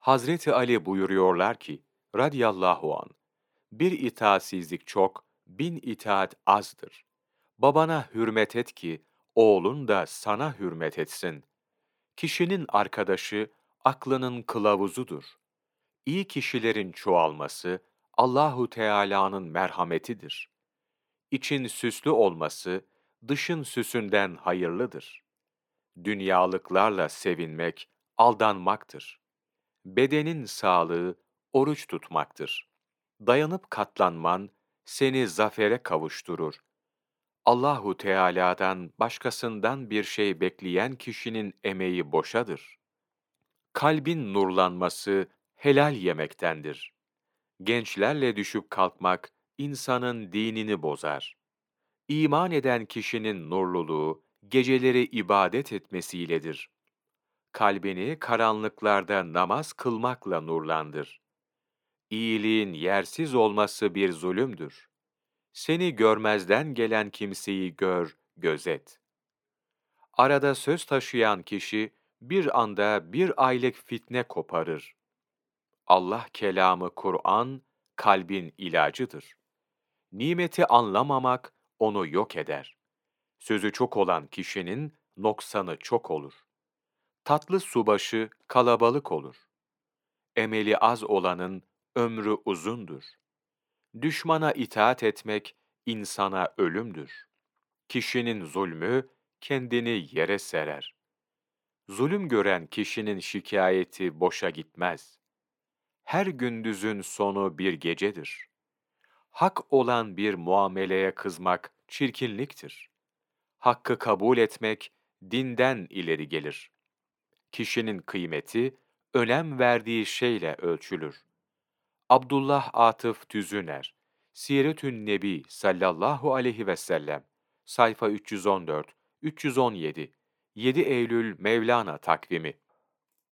Hazreti Ali buyuruyorlar ki, radiyallahu an, bir itaatsizlik çok, bin itaat azdır. Babana hürmet et ki, oğlun da sana hürmet etsin. Kişinin arkadaşı, aklının kılavuzudur. İyi kişilerin çoğalması, Allahu Teala'nın merhametidir. İçin süslü olması, dışın süsünden hayırlıdır. Dünyalıklarla sevinmek, aldanmaktır. Bedenin sağlığı, oruç tutmaktır. Dayanıp katlanman, seni zafere kavuşturur. Allahu Teala'dan başkasından bir şey bekleyen kişinin emeği boşadır. Kalbin nurlanması helal yemektendir. Gençlerle düşüp kalkmak insanın dinini bozar. İman eden kişinin nurluluğu geceleri ibadet etmesiyledir. Kalbini karanlıklarda namaz kılmakla nurlandır. İyiliğin yersiz olması bir zulümdür. Seni görmezden gelen kimseyi gör, gözet. Arada söz taşıyan kişi bir anda bir aylık fitne koparır. Allah kelamı Kur'an kalbin ilacıdır. Nimeti anlamamak onu yok eder. Sözü çok olan kişinin noksanı çok olur. Tatlı subaşı kalabalık olur. Emeli az olanın ömrü uzundur. Düşmana itaat etmek insana ölümdür. Kişinin zulmü kendini yere serer. Zulüm gören kişinin şikayeti boşa gitmez. Her gündüzün sonu bir gecedir. Hak olan bir muameleye kızmak çirkinliktir. Hakkı kabul etmek dinden ileri gelir. Kişinin kıymeti önem verdiği şeyle ölçülür. Abdullah Atıf Tüzüner, Siretün Nebi sallallahu aleyhi ve sellem, sayfa 314, 317, 7 Eylül Mevlana takvimi